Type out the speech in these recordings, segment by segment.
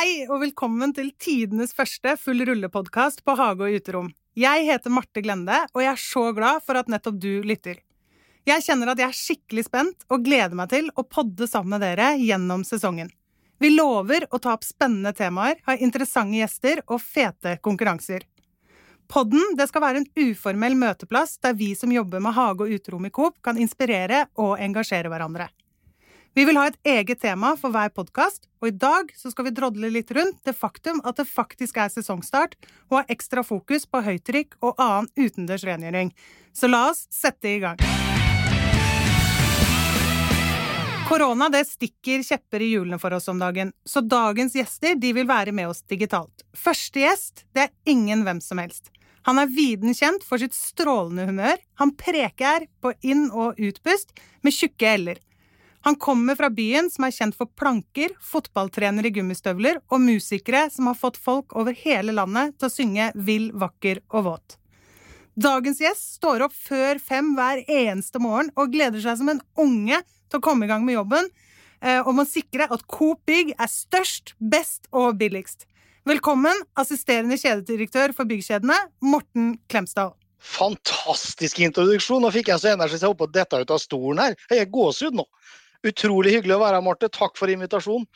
Hei og velkommen til tidenes første full rulle-podkast på Hage og uterom. Jeg heter Marte Glende, og jeg er så glad for at nettopp du lytter. Jeg kjenner at jeg er skikkelig spent og gleder meg til å podde sammen med dere gjennom sesongen. Vi lover å ta opp spennende temaer, ha interessante gjester og fete konkurranser. Podden skal være en uformell møteplass der vi som jobber med hage og uterom i Coop, kan inspirere og engasjere hverandre. Vi vil ha et eget tema for hver podkast, og i dag så skal vi drodle litt rundt det faktum at det faktisk er sesongstart, og ha ekstra fokus på høytrykk og annen utendørs rengjøring. Så la oss sette i gang. Korona det stikker kjepper i hjulene for oss om dagen, så dagens gjester de vil være med oss digitalt. Første gjest det er ingen hvem som helst. Han er viden kjent for sitt strålende humør. Han preker på inn- og utpust med tjukke l-er. Han kommer fra byen som er kjent for planker, fotballtrenere i gummistøvler og musikere som har fått folk over hele landet til å synge Vill, vakker og våt. Dagens gjest står opp før fem hver eneste morgen og gleder seg som en unge til å komme i gang med jobben, eh, og må sikre at Coop Bygg er størst, best og billigst. Velkommen, assisterende kjededirektør for byggkjedene, Morten Klemsdal. Fantastisk introduksjon! Nå fikk jeg så energi så jeg holdt på å dette ut av stolen her. Jeg er gåsehud nå. Utrolig hyggelig å være her, Marte. Takk for invitasjonen.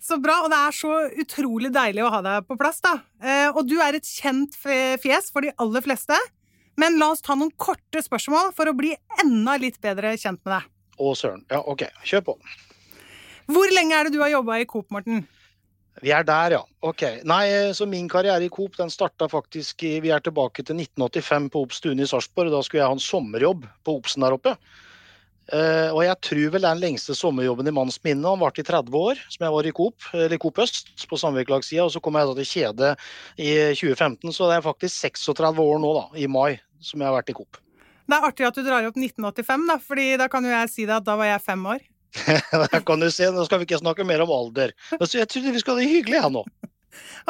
Så bra, og det er så utrolig deilig å ha deg på plass, da. Eh, og du er et kjent fjes for de aller fleste. Men la oss ta noen korte spørsmål for å bli enda litt bedre kjent med deg. Å søren. Ja, OK. Kjør på. Hvor lenge er det du har jobba i Coop, Morten? Vi er der, ja. Ok. Nei, så min karriere i Coop den starta faktisk i, Vi er tilbake til 1985 på Obs Stune i Sarpsborg. Da skulle jeg ha en sommerjobb på Obsen der oppe. Uh, og jeg tror vel det er den lengste sommerjobben i manns minne. Han varte i 30 år, som jeg var i Coop, eller Coop Øst på samvirkelagssida. Og så kom jeg da til Kjede i 2015, så det er faktisk 36 år nå, da, i mai, som jeg har vært i Coop. Det er artig at du drar opp 1985, da, fordi da kan jo jeg si deg at da var jeg fem år. Da kan du se, Nå skal vi ikke snakke mer om alder. Jeg trodde vi skulle ha det hyggelig her nå.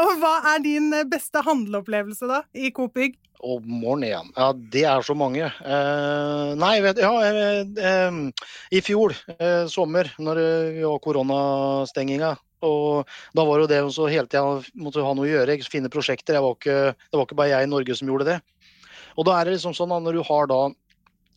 Og Hva er din beste handleopplevelse da, i Coop Bygg? Om morgenen igjen. Ja, det er så mange. Eh, nei, vet ja, eh, eh, I fjor eh, sommer, når vi var koronastenginga, og da var jo det så hele tida måtte ha noe å gjøre, finne prosjekter. Var ikke, det var ikke bare jeg i Norge som gjorde det. Og da er det liksom sånn at når du har da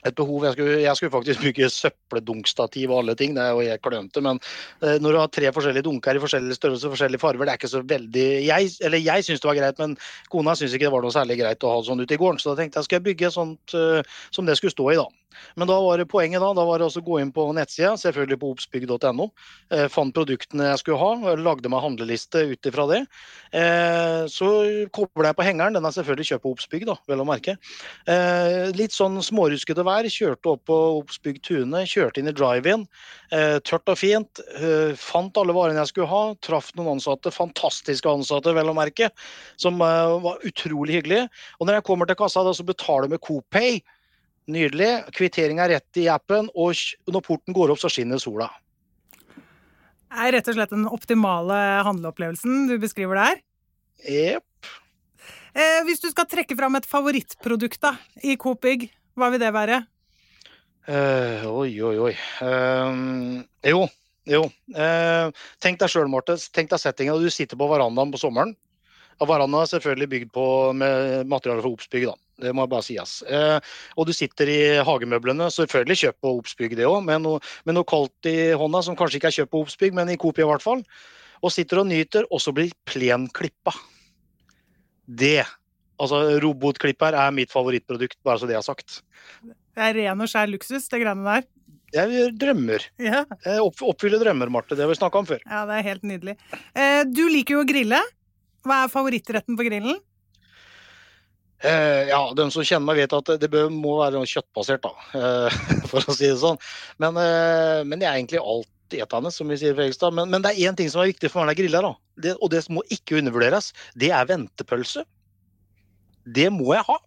et behov. Jeg skulle, jeg skulle, faktisk bygge søppeldunkstativ og alle ting, det er jo helt klønete. Men eh, når du har tre forskjellige dunker i forskjellige størrelser og forskjellige farger, det er ikke så veldig Jeg, eller jeg syns det var greit, men kona syns ikke det var noe særlig greit å ha sånn ute i gården. Så da tenkte jeg skal jeg bygge sånt uh, som det skulle stå i, da. Men da var det poenget da, da var det å gå inn på nettsida, selvfølgelig på obsbygg.no. Eh, fant produktene jeg skulle ha, lagde meg handleliste ut ifra det. Eh, så kobla jeg på hengeren, den er selvfølgelig kjøpt på Obsbygg, da, vel å merke. Eh, litt sånn småruskete vær, kjørte opp på Obsbygg Tune, kjørte inn i drive-in. Eh, tørt og fint. Eh, fant alle varene jeg skulle ha, traff noen ansatte, fantastiske ansatte, vel å merke, som eh, var utrolig hyggelige. Og når jeg kommer til kassa, da, så betaler jeg med CoPay. Nydelig. Kvittering er rett i appen, og når porten går opp, så skinner sola. Det er rett og slett den optimale handleopplevelsen du beskriver der? Jepp. Eh, hvis du skal trekke fram et favorittprodukt da, i Coop Bygg, hva vil det være? Eh, oi, oi, oi. Eh, jo, jo. Uh, tenk deg sjøl, Marte. Tenk deg settingen. Du sitter på verandaen på sommeren. Og verandaen er selvfølgelig bygd på med materiale fra Obsbygg, da. Det må bare sies. Eh, og du sitter i hagemøblene, selvfølgelig kjøp på Obsbygg det òg, med, noe, med noe kaldt i hånda som kanskje ikke er kjøpt på Obsbygg, men i Coop i hvert fall. Og sitter og nyter, og så blir plenklippa. Det Altså, robotklipper er mitt favorittprodukt, bare så det er sagt. Det er ren og skjær luksus, det greiene der. Jeg drømmer. Ja. Jeg oppfyller drømmer, Marte. Det har vi snakka om før. Ja, det er helt nydelig. Eh, du liker jo å grille. Hva er favorittretten på grillen? Eh, ja, De som kjenner meg, vet at det bør, må være kjøttbasert, da, eh, for å si det sånn. Men, eh, men jeg er egentlig alt etende, som vi sier i Fredrikstad. Men, men, det er én ting som er viktig for meg når jeg griller, da. Det, og det må ikke undervurderes. Det er ventepølse. Det må jeg ha.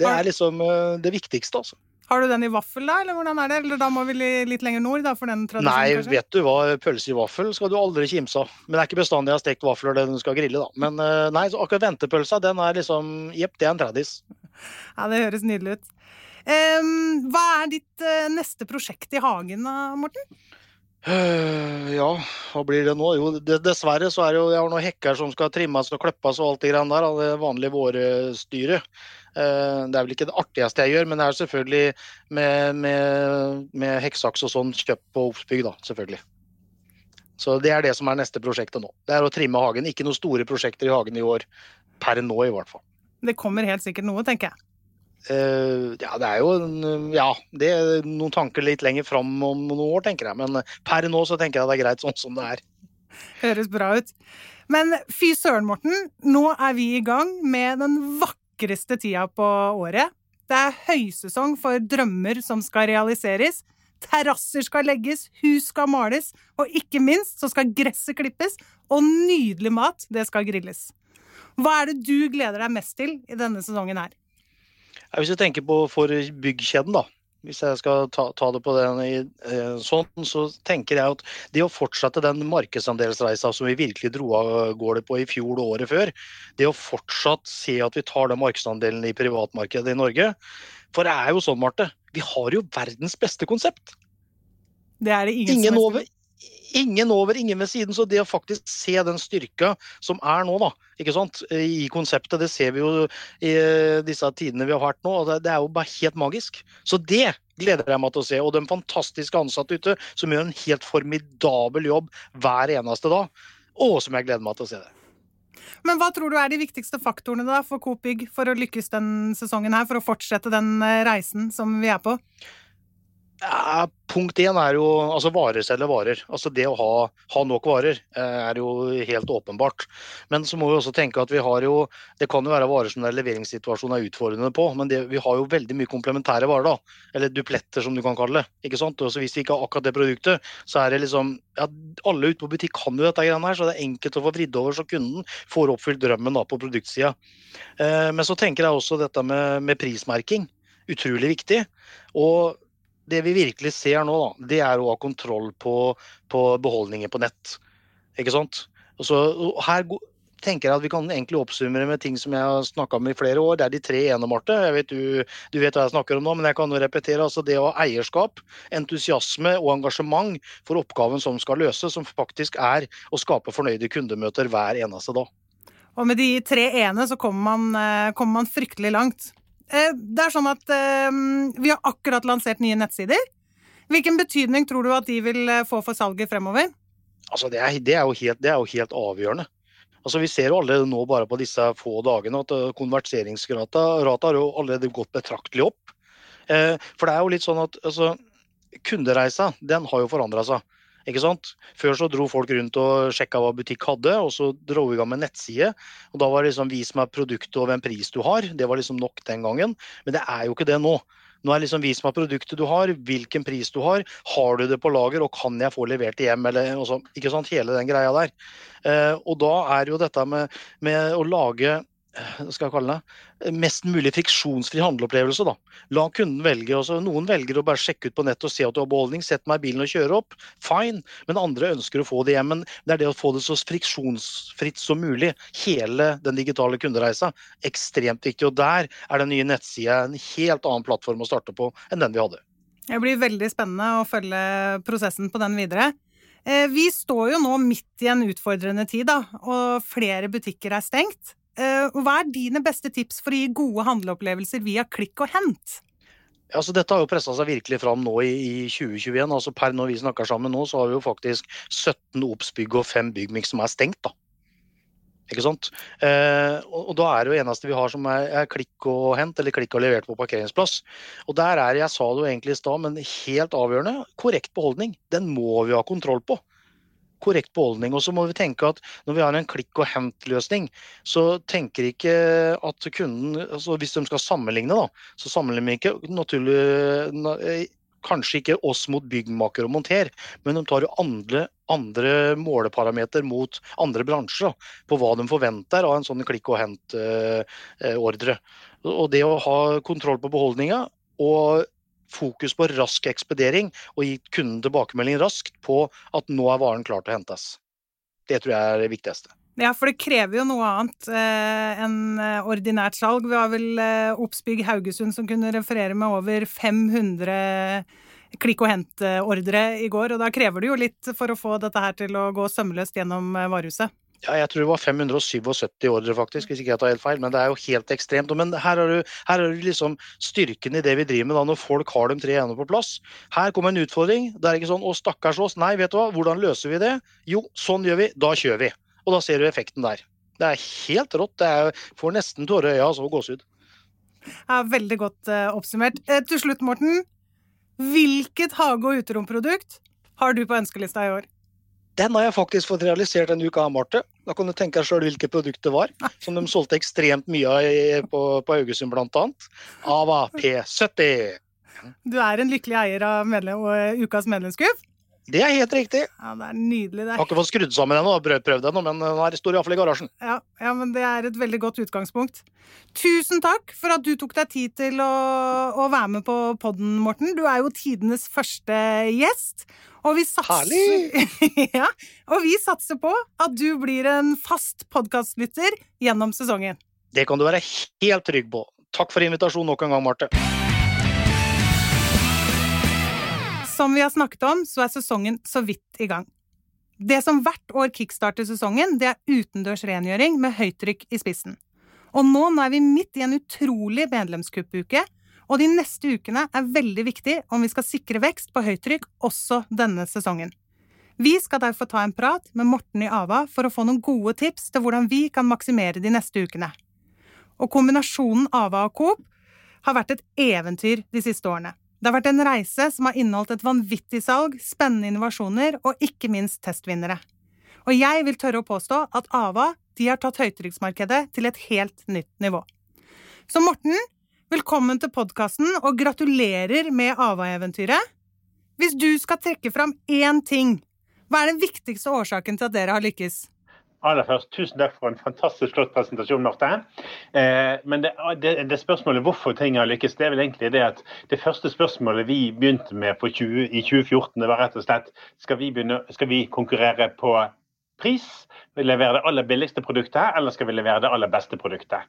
Det er liksom eh, det viktigste, altså. Har du den i vaffel, da? Eller hvordan er det? Eller da må vi litt lenger nord, da, for den tradisjonen? Nei, kanskje? vet du hva, pølse i vaffel skal du aldri kimse av. Men det er ikke bestandig jeg har stekt vafler det du skal grille, da. Men eh, nei, så akkurat ventepølsa, den er liksom Jepp, det er en tradis. Ja, det høres nydelig ut. Um, hva er ditt uh, neste prosjekt i hagen da, Morten? Uh, Ja, hva blir det nå? Jo, dessverre så er det jo jeg har noen hekker som skal trimmes og klippes og alt det greiene der. Det vanlige vårstyret. Eh, det er vel ikke det artigste jeg gjør, men det er selvfølgelig med, med, med hekksaks og sånn kjøpt på Obsbygg, da. Selvfølgelig. Så det er det som er neste prosjektet nå. Det er å trimme hagen. Ikke noen store prosjekter i hagen i år. Per nå, i hvert fall. Det kommer helt sikkert noe, tenker jeg. Uh, ja, det er jo ja, det er noen tanker litt lenger fram om noen år, tenker jeg. Men per nå så tenker jeg det er greit sånn som det er. Høres bra ut. Men fy søren, Morten. Nå er vi i gang med den vakreste tida på året. Det er høysesong for drømmer som skal realiseres. Terrasser skal legges, hus skal males, og ikke minst så skal gresset klippes, og nydelig mat, det skal grilles. Hva er det du gleder deg mest til i denne sesongen her? Hvis vi tenker på for byggkjeden, da. Hvis jeg skal ta, ta det på den i, eh, sånn, så tenker jeg at det å fortsette den markedsandelsreisa som vi virkelig dro av gårde på i fjor og året før, det å fortsatt se at vi tar den markedsandelen i privatmarkedet i Norge For det er jo sånn, Marte, vi har jo verdens beste konsept. Det er det ingen, ingen som over, ingen over, ingen ved siden. Så det å faktisk se den styrka som er nå, da, ikke sant, i konseptet, det ser vi jo i disse tidene vi har vært nå. og Det er jo bare helt magisk. Så det gleder jeg meg til å se. Og de fantastiske ansatte ute som gjør en helt formidabel jobb hver eneste dag. Og som jeg gleder meg til å se det. Men hva tror du er de viktigste faktorene da for Coop Bygg for å lykkes den sesongen her, for å fortsette den eh, reisen som vi er på? Ja, punkt én er jo altså varer selger varer. Altså det å ha, ha, nok varer eh, er jo helt åpenbart. Men så må vi også tenke at vi har jo Det kan jo være varer som leveringssituasjonen er utfordrende på, men det, vi har jo veldig mye komplementære varer, da. Eller dupletter, som du kan kalle det. ikke sant? Og Hvis vi ikke har akkurat det produktet, så er det liksom ja, Alle ute på butikk kan jo dette greiene her, så det er enkelt å få vridd over så kunden får oppfylt drømmen da på produktsida. Eh, men så tenker jeg også dette med, med prismerking. Utrolig viktig. Og det vi virkelig ser nå, da, det er å ha kontroll på, på beholdninger på nett. Ikke sant? Og så, og her tenker jeg at vi kan egentlig oppsummere med ting som jeg har snakka om i flere år. Det er de tre ene, Marte. Jeg vet du, du, vet hva jeg snakker om nå, men jeg kan jo repetere. altså Det å ha eierskap, entusiasme og engasjement for oppgaven som skal løses, som faktisk er å skape fornøyde kundemøter hver eneste dag. Og med de tre ene så kommer man, eh, kommer man fryktelig langt. Eh, det er sånn at eh, vi har akkurat lansert nye nettsider. Hvilken betydning tror du at de vil eh, få for salget fremover? Altså det, er, det, er helt, det, er, jo helt, avgjørende. Altså Vi ser jo allerede nå bare på disse få dagene at konverteringsrata har jo allerede gått betraktelig opp. For det er jo litt sånn at altså, kundereisa den har jo forandra seg. Ikke sant? Før så dro folk rundt og sjekka hva butikk hadde, og så dro vi i gang med nettside. og Da var det liksom vis meg produktet og hvem pris du har. Det var liksom nok den gangen. Men det er jo ikke det nå. Nå er det liksom vis meg produktet du har, hvilken pris du har, har du det på lager og kan jeg få levert det hjem, eller også, ikke sant, hele den greia der. Eh, og da er jo dette med, med å lage skal jeg kalle det, mest mulig friksjonsfri handleopplevelse. Da. La kunden velge. Også. Noen velger å bare sjekke ut på nettet og se at du har beholdning, sett meg i bilen og kjøre opp. Fine. Men andre ønsker å få det hjem. Men det er det å få det så friksjonsfritt som mulig. Hele den digitale kundereisa. Ekstremt viktig. Og der er den nye nettsida en helt annen plattform å starte på enn den vi hadde. Det blir veldig spennende å følge prosessen på den videre. Eh, vi står jo nå midt i en utfordrende tid, da, og flere butikker er stengt. Eh, hva er dine beste tips for å gi gode handleopplevelser via klikk og hent? Altså, dette har jo pressa seg virkelig fram nå i, i 2021. altså Per når vi snakker sammen nå, så har vi jo faktisk 17 Obs-bygg og 5 Byggmix som er stengt. da. Ikke sant? Eh, og, og, da er det jo eneste vi har som er, er, klikk og hent, eller klikk og levert på parkeringsplass. Og der er, jeg sa det jo egentlig i stad, men helt avgjørende, korrekt beholdning. Den må vi ha kontroll på korrekt beholdning. Og så må vi tenke at når vi har en klikk og hent-løsning, så tenker ikke at kunden altså Hvis de skal sammenligne, da, så sammenligner vi ikke naturlig kanskje ikke oss mot byggmaker og monter, men de tar jo andre, andre måleparameter mot andre bransjer da, på hva de forventer av en sånn klikk og hent-ordre. Og det å ha kontroll på beholdninga og fokus på rask ekspedering og gi kunden tilbakemelding raskt på at nå er varen klar til å hentes. Det tror jeg er det viktigste. Ja, for det krever jo noe annet eh, enn eh, ordinært salg. Vi har vel eh, Oppsbygg Haugesund som kunne referere med over 500 klikk og hent-ordre i går, og da krever det jo litt for å få dette her til å gå sømløst gjennom eh, varehuset. Ja, jeg tror det var 577 ordre, faktisk, hvis ikke jeg tar helt feil. Men det er jo helt ekstremt. Men her har du, her har du liksom styrken i det vi driver med da, når folk har de tre ene på plass. Her kommer en utfordring. Det er ikke sånn 'å, stakkars oss'. Nei, vet du hva, hvordan løser vi det? Jo, sånn gjør vi. Da kjører vi. Og da ser du effekten der. Det er helt rått. Det er, får nesten tårer i øya, så gåsehud. Ja, veldig godt uh, oppsummert. Eh, til slutt, Morten. Hvilket hage- og uteromprodukt har du på ønskelista i år? Den har jeg faktisk fått realisert denne uka, Marte. Da kan du tenke deg sjøl hvilket produkt det var. Som de solgte ekstremt mye av på, på Haugesund, bl.a. Ava P70. Du er en lykkelig eier av medlem, ukas medlemskuff? Det er helt riktig. Ja, det er nydelig. Det er... Har ikke fått skrudd sammen ennå, prøvd ennå, men den er står iallfall i garasjen. Ja, ja, men det er et veldig godt utgangspunkt. Tusen takk for at du tok deg tid til å, å være med på podden, Morten. Du er jo tidenes første gjest. Og vi satser, ja, og vi satser på at du blir en fast podkastlytter gjennom sesongen. Det kan du være helt trygg på. Takk for invitasjonen nok en gang, Marte. Som vi har snakket om, så er sesongen så vidt i gang. Det som hvert år kickstarter sesongen, det er utendørs rengjøring med høytrykk i spissen. Og nå, nå er vi midt i en utrolig medlemskuppuke, og de neste ukene er veldig viktig om vi skal sikre vekst på høytrykk også denne sesongen. Vi skal derfor ta en prat med Morten i Ava for å få noen gode tips til hvordan vi kan maksimere de neste ukene. Og kombinasjonen Ava og Coop har vært et eventyr de siste årene. Det har vært en reise som har inneholdt et vanvittig salg, spennende innovasjoner og ikke minst testvinnere. Og jeg vil tørre å påstå at Ava de har tatt høytrykksmarkedet til et helt nytt nivå. Så Morten, velkommen til podkasten, og gratulerer med Ava-eventyret. Hvis du skal trekke fram én ting, hva er den viktigste årsaken til at dere har lykkes? Aller først, Tusen takk for en fantastisk flott presentasjon, Marte. Eh, men det, det, det, spørsmålet hvorfor ting har lykkes, det er vel egentlig det at det første spørsmålet vi begynte med 20, i 2014, det var rett og slett skal vi, begynne, skal vi konkurrere på pris? Vil vi levere det aller billigste produktet, eller skal vi levere det aller beste produktet?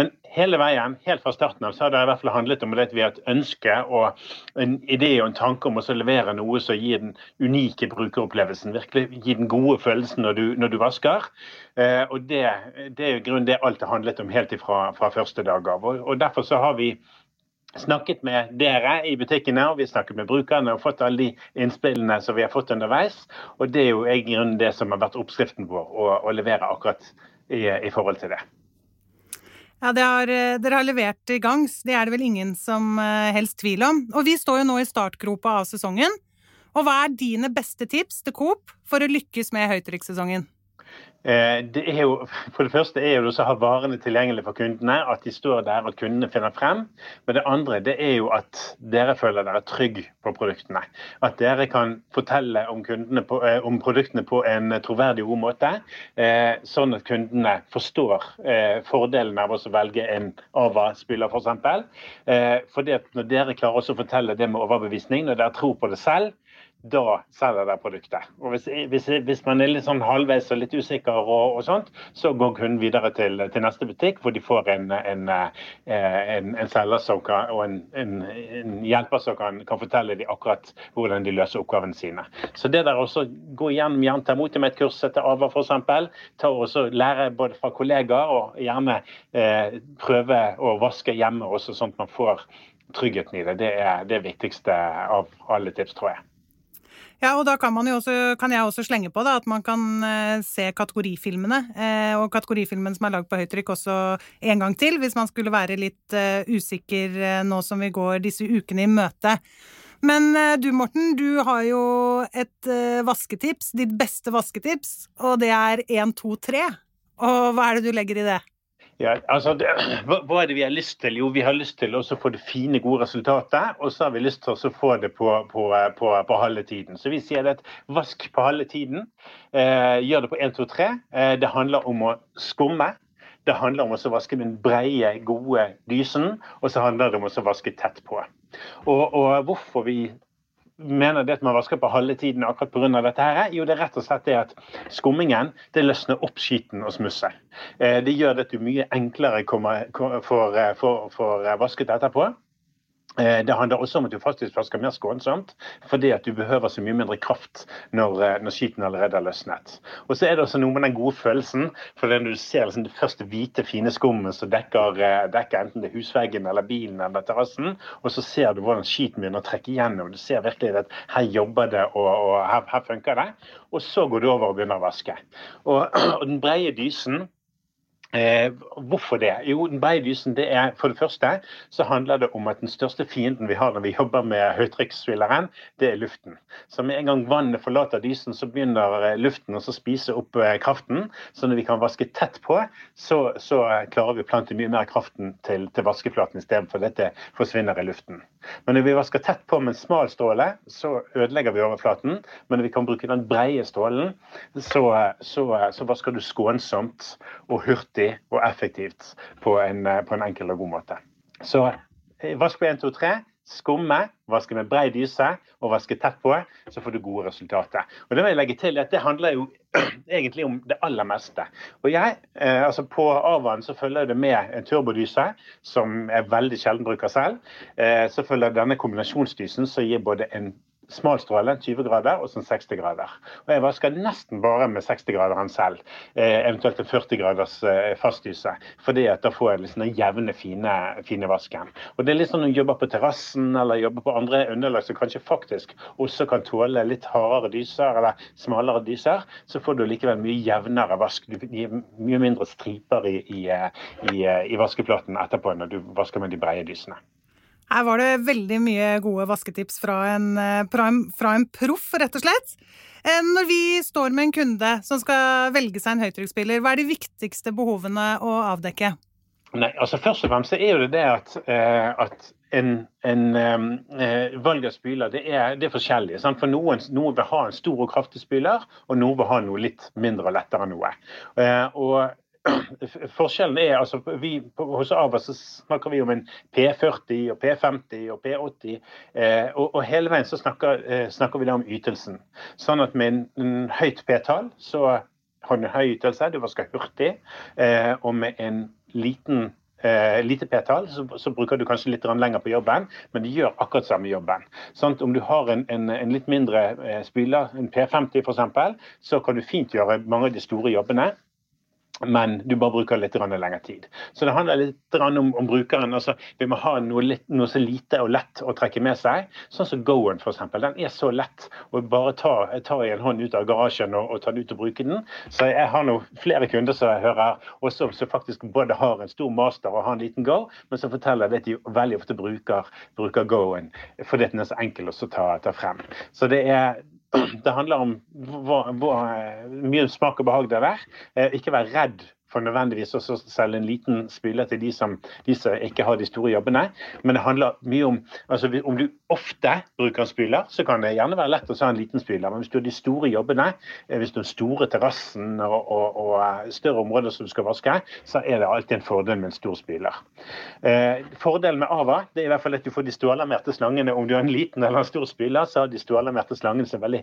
Men hele veien, helt fra starten av, så har det i hvert fall handlet om at vi har et ønske og en idé og en tanke om å levere noe som gir den unike brukeropplevelsen. Virkelig gir den gode følelsen når du, når du vasker. Eh, og det, det er grunnen det alt har handlet om helt fra, fra første dag av. Og, og derfor så har vi snakket med dere i butikkene og vi snakket med brukerne og fått alle de innspillene som vi har fått underveis. Og Det er jo i grunnen det som har vært oppskriften vår, å, å levere akkurat i, i, forhold til det. Ja, har, Dere har levert i gangs, det er det vel ingen som uh, helst tvil om. Og Vi står jo nå i startgropa av sesongen. Og Hva er dine beste tips til Coop for å lykkes med høytrykkssesongen? Eh, det er jo, for det første er jo å ha varene tilgjengelig for kundene, at de står der og kundene finner frem. Men det andre det er jo at dere føler dere trygge på produktene. At dere kan fortelle om, på, eh, om produktene på en troverdig god måte, eh, sånn at kundene forstår fordelen av å velge en AVA-spiller f.eks. For fordi når dere klarer å fortelle det med overbevisning, når dere tror på det selv, da selger de produktet. Og hvis, hvis, hvis, man er litt sånn halvveis og litt usikker, og, og sånt, så går kunden videre til, til, neste butikk, hvor de får en, en, eh, en, en selger kan, og en, hjelper som kan, kan, fortelle dem akkurat hvordan de løser oppgavene sine. Så det der også gå gjennom gjerne ta imot med et kurs etter AVA f.eks. Ta lære både fra kollegaer, og gjerne eh, prøve å vaske hjemme også, sånn at man får tryggheten i det. Det er det viktigste av alle tips, tror jeg. Ja, og da kan, også, kan jeg også slenge på da, at man kan eh, se kategorifilmene. Eh, og kategorifilmen som er lagd på høytrykk også en gang til, hvis man skulle være litt eh, usikker uh, nå som vi går disse ukene i møte. Men uh, du Morten, du har jo et vasketips, ditt beste vasketips, og det er 1, 2, 3. Og hva er det du legger i det? Ja, altså, det, hva, er det vi har lyst til? Jo, vi har lyst til å få det fine, gode resultatet. Og så har vi lyst til å få det på, på, på, på halve tiden. Så vi sier at vask på halve tiden. Eh, gjør det på 1, 2, 3. Eh, det handler om å skumme. Det handler om å vaske den breie, gode dysen. Og så handler det om å vaske tett på. Og, og hvorfor vi mener det at man vasker på halve tiden akkurat pga. dette? her, Jo, det er rett og slett det at skummingen det løsner opp skitten og smusset. Eh, det gjør det at du mye enklere kommer, får, får, får vasket etterpå. Eh, det handler også om at du faktisk vasker mer skånsomt, fordi at du behøver så mye mindre kraft når, eh, når skiten allerede har løsnet. Og så er det også noe med den gode følelsen, for når du ser liksom det første hvite, fine skummet som dekker, eh, dekker, enten det husveggen eller bilen eller terrassen, og så ser du hvordan skiten begynner å trekke gjennom. Du ser virkelig at her jobber det, og, og her, her, funker det. Og så går du over og begynner å vaske. Og, og den breie dysen Eh, hvorfor det? Jo, den Beidysen, det er For det første så handler det om at den største fienden vi har når vi jobber med høytrykksspilleren, det er luften. Så med en gang vannet forlater dysen, så begynner eh, luften å spise opp eh, kraften. Så når vi kan vaske tett på, så, så klarer vi å plante mye mer kraften til, til vaskeflaten istedenfor dette forsvinner i luften. Men når vi vasker tett på med en smal stråle, så ødelegger vi overflaten. Men når vi kan bruke den breie strålen, så, så, så vasker du skånsomt og hurtig riktig og effektivt på en, eh, på en enkel og god måte. Så eh, vask på 1, 2, 3. Skumme, vaske med brei dyse og vaske tett på, så får du gode resultater. Og det vil jeg legge til at det handler jo egentlig om det aller meste. Og jeg, eh, altså På Avan så følger det med en turbodyse, som jeg veldig sjelden bruker selv. Eh, så følger denne kombinasjonsdysen som gir både en smalstråle, 20 grader, og sånn 60 grader. Og Jeg vasker nesten bare med 60-graderen selv, eh, eventuelt en 40 graders eh, fastdyse. fordi da får jeg liksom den jevne, fine, fine vasken. Og det er litt sånn Når du jobber på terrassen eller jobber på andre underlag som kanskje faktisk også kan tåle litt hardere dyser eller smalere dyser, så får du likevel mye jevnere vask. Du gir mye mindre striper i, i, eh, i, i vaskeplaten etterpå når du vasker med de brede dysene. Her var det veldig mye gode vasketips fra en, eh, en proff, rett og slett. Eh, når vi står med en kunde som skal velge seg en høytrykksspiller, hva er de viktigste behovene å avdekke? Nei, altså Først og fremst er det det at, eh, at en, en eh, valg av spyler det er, det er forskjellig. Sant? For noen, noen, vil ha en stor og kraftig spyler, og noen vil ha noe litt mindre og lettere enn noe. Eh, og Forskjellen er altså vi, Hos Ava så snakker vi om en P40 og P50 og P80. Eh, og, og, hele veien så snakker, eh, snakker, vi da om ytelsen. Sånn at med en, en høyt P-tall så har du en høy ytelse, du vasker hurtig. Eh, og med en liten Eh, lite P-tall, så, så, bruker du kanskje litt lenger på jobben, men de gjør akkurat samme jobben. Sånn, om du har en, en, en litt mindre eh, spyler, en P50 f.eks., så kan du fint gjøre mange av de store jobbene men du bare bruker litt lengre tid. Så det handler litt om, om brukeren. altså Vi må ha noe, litt, noe, så lite og lett å trekke med seg. Sånn som Goen f.eks. Den er så lett å bare ta, ta i en hånd ut av garasjen og, og ta den ut og bruke den. Så jeg har nå flere kunder som jeg hører også som faktisk både har en stor master og har en liten Go, men som forteller at de veldig ofte bruker, bruker Goen fordi den er så enkel å ta, ta frem. Så det er det handler om hvor, hvor mye smak og behag det er. Eh, ikke vær redd for nødvendigvis å selge en liten spiller til de som, de som, ikke har de store jobbene. Men det handler mye om altså om du ofte bruker en spyler, så kan det gjerne være lett å ha en liten spyler. Men hvis du har de store jobbene, eh, hvis du har store terrassen og, og, og, eh, større områder som du skal vaske, så er det alltid en fordel med en stor spyler. Eh, fordelen med Ava det er i hvert fall at du får de stålarmerte slangene. Om du har en liten eller en stor spyler, så har de stålarmerte slangene er veldig,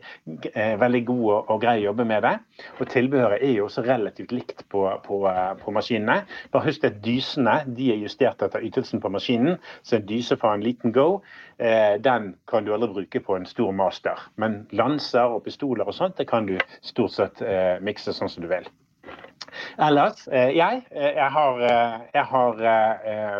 eh, veldig gode og, og greie å jobbe med det. Og tilbehøret er jo også relativt likt på, på på, på maskinene. Bare husk at dysene de er justert etter ytelsen på maskinen. Så en dyse fra en liten Go eh, den kan du aldri bruke på en stor master. Men lanser og pistoler og sånt det kan du stort sett eh, mikse sånn som du vil. Ellers, eh, jeg, eh, jeg har, eh, jeg har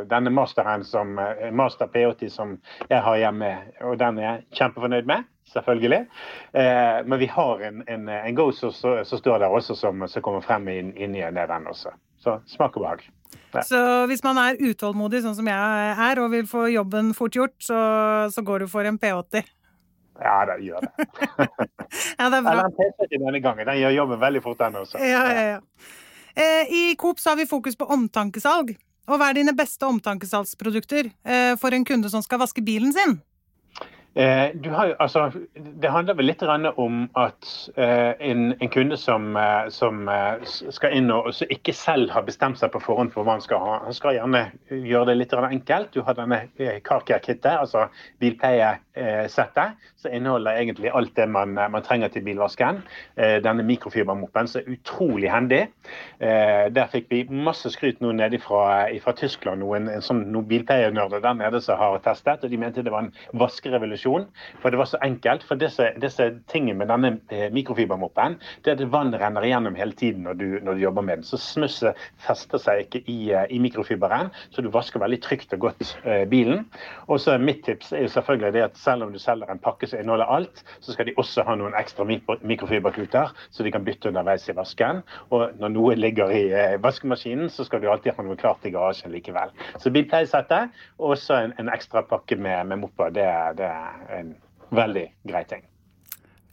denne masteren som master P80 som jeg har hjemme, og den er jeg kjempefornøyd med selvfølgelig. Eh, men vi har en, en, en Go som står der også, som, som kommer frem inn, inn i den også. Så smak og behag. Ja. Så hvis man er utålmodig, sånn som jeg er, og vil få jobben fort gjort, så, så går du for en P80? Ja, det gjør det. ja, det er bra. Eller en P70 denne gangen. Den gjør jobben veldig fort, den også. Ja, ja, ja. Eh, I Coop så har vi fokus på omtankesalg. Og hva er dine beste omtankesalgsprodukter eh, for en kunde som skal vaske bilen sin? Eh, har, altså, det handler vel litt om at eh, en, en, kunde som, eh, som skal inn og som ikke selv har bestemt seg på forhånd for hva han skal ha, han skal gjerne gjøre det litt enkelt. Du har denne Carcare-kittet, altså bilpleie bilpleisettet, så inneholder egentlig alt det man, man trenger til bilvasken. Denne mikrofibermoppen som er utrolig hendig. Der fikk vi masse skryt nå nede fra, fra Tyskland, noen, sånn, noen bilpleienerder der nede som har testet, og de mente det var en vaskerevolusjon. For det var så enkelt. For disse, disse tingene med denne mikrofibermoppen, det er at vann renner igjennom hele tiden når du, når du jobber med den. Så smusset fester seg ikke i, i mikrofiberen, så du vasker veldig trygt og godt bilen. Og så Mitt tips er jo selvfølgelig det at selv om du selger en pakke som inneholder alt, så skal de også ha noen ekstra mikrofiberkluter, så de kan bytte underveis i vasken. Og når noe ligger i eh, vaskemaskinen, så skal du alltid ha noe klart i garasjen likevel. Så bilpleiesettet og også en, en, ekstra pakke med, med mopper, det, det er en veldig grei ting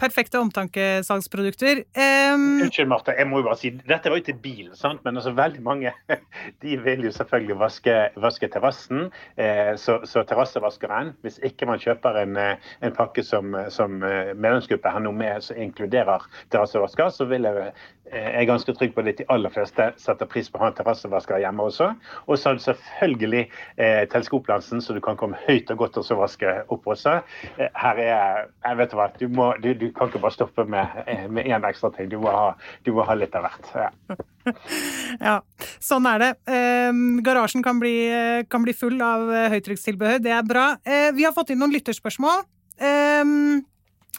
perfekte omtankesalgsprodukter. Um... Unnskyld, Martha. Jeg må jo bare si, Dette var jo til bilen, sant? men altså veldig mange de vil jo selvfølgelig vaske, vaske terrassen. Eh, så, så terrassevaskeren, hvis ikke man kjøper en, eh, en pakke som, som eh, medlemsgruppe har noe med som inkluderer terrassevasker, så vil jeg jeg er ganske trygg på at de aller fleste setter pris på å ha en terrassevasker hjemme også. Og så har du selvfølgelig eh, teleskoplansen, så du kan komme høyt og godt og så vaske opp også. Eh, her er jeg vet hva, du, må, du, du, kan ikke bare stoppe med én ekstra ting. Du må, ha, du må ha litt av hvert. Ja. ja. sånn er det. Eh, garasjen kan bli, kan bli, full av eh, høytrykkstilbehør. Det er bra. Eh, vi har fått inn noen lytterspørsmål.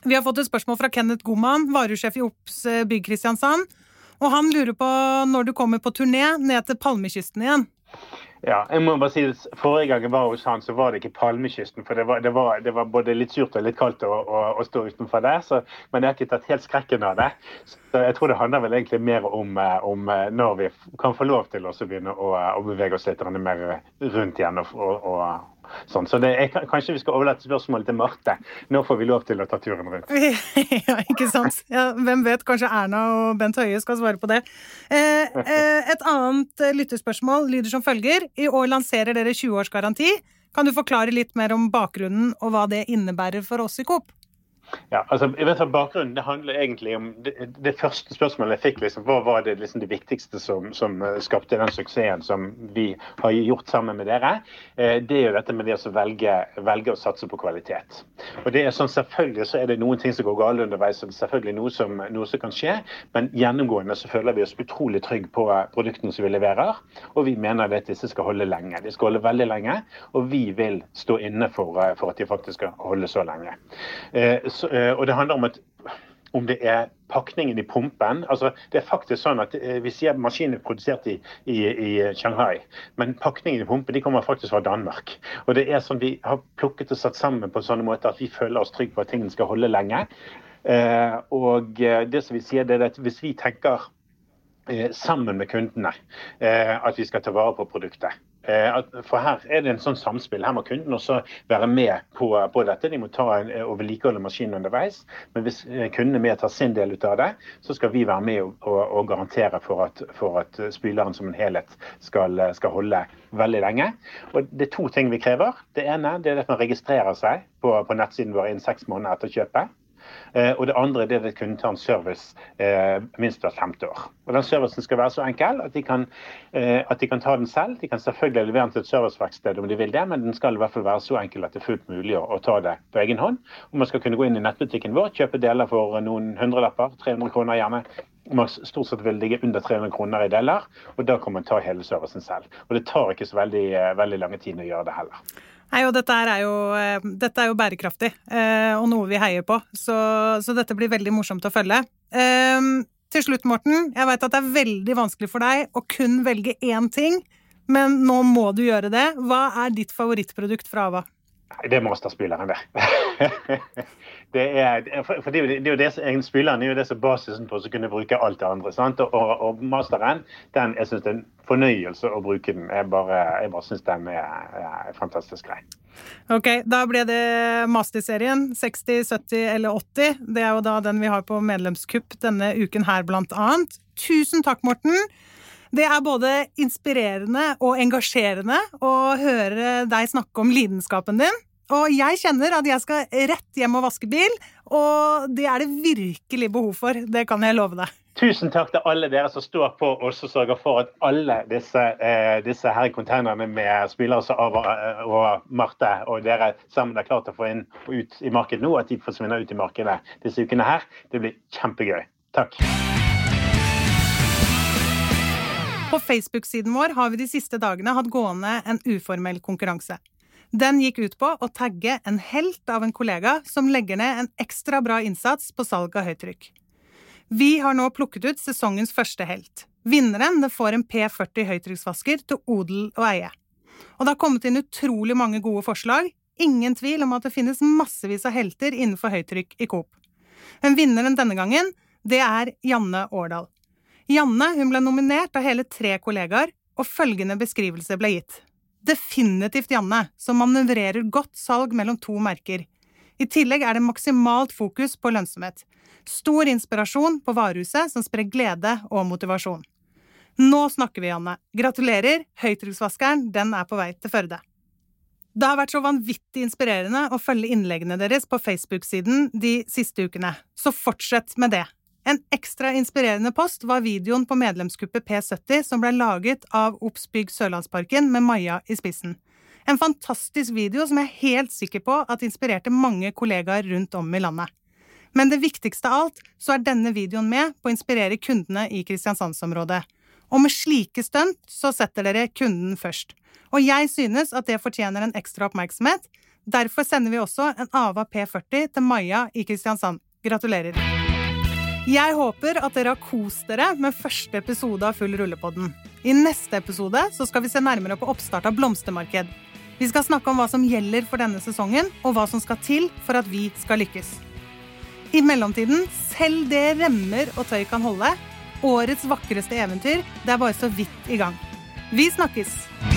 Vi har fått et spørsmål fra Kenneth Goman, varusjef i Ops Bygg Kristiansand. Og han lurer på når du kommer på turné ned til Palmekysten igjen. Ja, jeg må bare si at Forrige gang jeg var hos han, så var det ikke Palmekysten. For det var, det var, det var både litt surt og litt kaldt å, å, å stå utenfor der. Så, men jeg har ikke tatt helt skrekken av det. Så jeg tror det handler vel egentlig mer om, eh, om eh, når vi kan få lov til å begynne å, å, bevege oss litt mer rundt igjen og, og, Sånn. Så er, kanskje vi skal overlate spørsmålet til Marte. Nå får vi lov til å ta turen rundt. ja, ikke sant. Ja, hvem vet, kanskje Erna og Bent Høie skal svare på det. Eh, eh, et annet lyttespørsmål lyder som følger. I år lanserer dere 20-årsgaranti. Kan du forklare litt mer om bakgrunnen og hva det innebærer for oss i Coop? Ja, altså, jeg vet at Bakgrunnen det handler egentlig om det, det første spørsmålet jeg fikk. Liksom, hva var det, liksom, det viktigste som, som, eh, skapte den suksessen som vi har gjort sammen med dere? Eh, det er jo dette med det å velge, velge, å satse på kvalitet. Og det er sånn, Selvfølgelig så er det noen ting som går galt underveis, og selvfølgelig noe som, noe som kan skje. Men gjennomgående så føler vi oss utrolig trygge på produktene som vi leverer. Og vi mener at disse skal holde lenge. De skal holde veldig lenge. Og vi vil stå inne for, eh, for at de faktisk skal holde så lenge. Så Eh, og det handler om at om det er pakningen i pumpen. altså Det er faktisk sånn at eh, Vi sier maskinen er produsert i, i, i, Shanghai, men pakningen i pumpen de kommer faktisk fra Danmark. Og det er sånn Vi har plukket og satt sammen på en sånn måte at vi føler oss trygge på at tingene skal holde lenge. Eh, og det som vi sier det er at Hvis vi tenker sammen med kundene at vi skal ta vare på produktet, for her er det en sånn samspill. Her må kunden også være med på, på dette. De må ta en, og vedlikeholde maskinen underveis. Men hvis kundene kunden er med tar sin del ut av det, så skal vi være med og, og, og garantere for at, for at, spyleren som en helhet skal, skal, holde veldig lenge. Og Det er to ting vi krever. Det ene det er at man registrerer seg på, på nettsiden vår innen seks måneder etter kjøpet. Eh, og det andre er at kunden tar en service eh, minst hvert femte år. Og Den servicen skal være så enkel at de, kan, eh, at de kan ta den selv. De kan selvfølgelig levere den til et serviceverksted om de vil det, men den skal i hvert fall være så enkel at det er fullt mulig å, å ta det på egen hånd. Og Man skal kunne gå inn i nettbutikken vår, kjøpe deler for noen hundrelapper, 300 kroner gjerne. Stort sett vil ligge under 300 kroner i deler, og da kan man ta hele servicen selv. Og Det tar ikke så veldig, veldig lange tid å gjøre det heller. Nei, og dette er jo, eh, dette er jo bærekraftig, eh, og noe vi heier på. Så, så, dette blir veldig morsomt å følge. Ehm, til slutt, Morten. Jeg veit at det er veldig vanskelig for deg å kun velge én ting, men nå må du gjøre det. Hva er ditt favorittprodukt fra Ava? Det er masterspilleren, det. det, er, for det, er jo det er jo det som er basisen på å kunne bruke alt det andre. sant? Og, og masteren, den, jeg syns det er en fornøyelse å bruke den. Jeg bare, jeg bare syns den er, er fantastisk grei. Ok, da ble det masterserien. 60, 70 eller 80. Det er jo da den vi har på medlemskupp denne uken her, blant annet. Tusen takk, Morten. Det er både inspirerende og engasjerende å høre deg snakke om lidenskapen din. Og jeg kjenner at jeg skal rett hjem og vaske bil, og det er det virkelig behov for. Det kan jeg love deg. Tusen takk til alle dere som står på og som sørger for at alle disse, eh, disse her containerne med spillere som Ava eh, og Marte og dere sammen er klart å få inn og ut i markedet nå, at de forsvinner ut i markedet disse ukene her. Det blir kjempegøy. Takk. På Facebook-siden vår har vi de siste dagene hatt gående en uformell konkurranse. Den gikk ut på å tagge en helt av en kollega som legger ned en ekstra bra innsats på salg av høytrykk. Vi har nå plukket ut sesongens første helt. Vinneren får en P40 høytrykksvasker til odel og eie. Og det har kommet inn utrolig mange gode forslag. Ingen tvil om at det finnes massevis av helter innenfor høytrykk i Coop. Men vinneren denne gangen, det er Janne Årdal. Janne ble nominert av hele tre kollegaer, og følgende beskrivelse ble gitt. Definitivt Janne, som manøvrerer godt salg mellom to merker. I tillegg er det maksimalt fokus på lønnsomhet. Stor inspirasjon på varehuset som sprer glede og motivasjon. Nå snakker vi, Janne. Gratulerer, høytrykksvaskeren, den er på vei til Førde. Det har vært så vanvittig inspirerende å følge innleggene deres på Facebook-siden de siste ukene, så fortsett med det. En ekstra inspirerende post var videoen på medlemskuppet P70 som ble laget av Obs Bygg Sørlandsparken med Maja i spissen. En fantastisk video som jeg er helt sikker på at inspirerte mange kollegaer rundt om i landet. Men det viktigste av alt, så er denne videoen med på å inspirere kundene i Kristiansandsområdet. Og med slike stunt så setter dere kunden først. Og jeg synes at det fortjener en ekstra oppmerksomhet. Derfor sender vi også en Ava P40 til Maja i Kristiansand. Gratulerer. Jeg håper at dere har kost dere med første episode av Full rullepodden. I neste episode så skal vi se nærmere på oppstart av blomstermarked. Vi skal snakke om hva som gjelder for denne sesongen, og hva som skal til for at vi skal lykkes. I mellomtiden, selv det remmer og tøy kan holde, årets vakreste eventyr, det er bare så vidt i gang. Vi snakkes!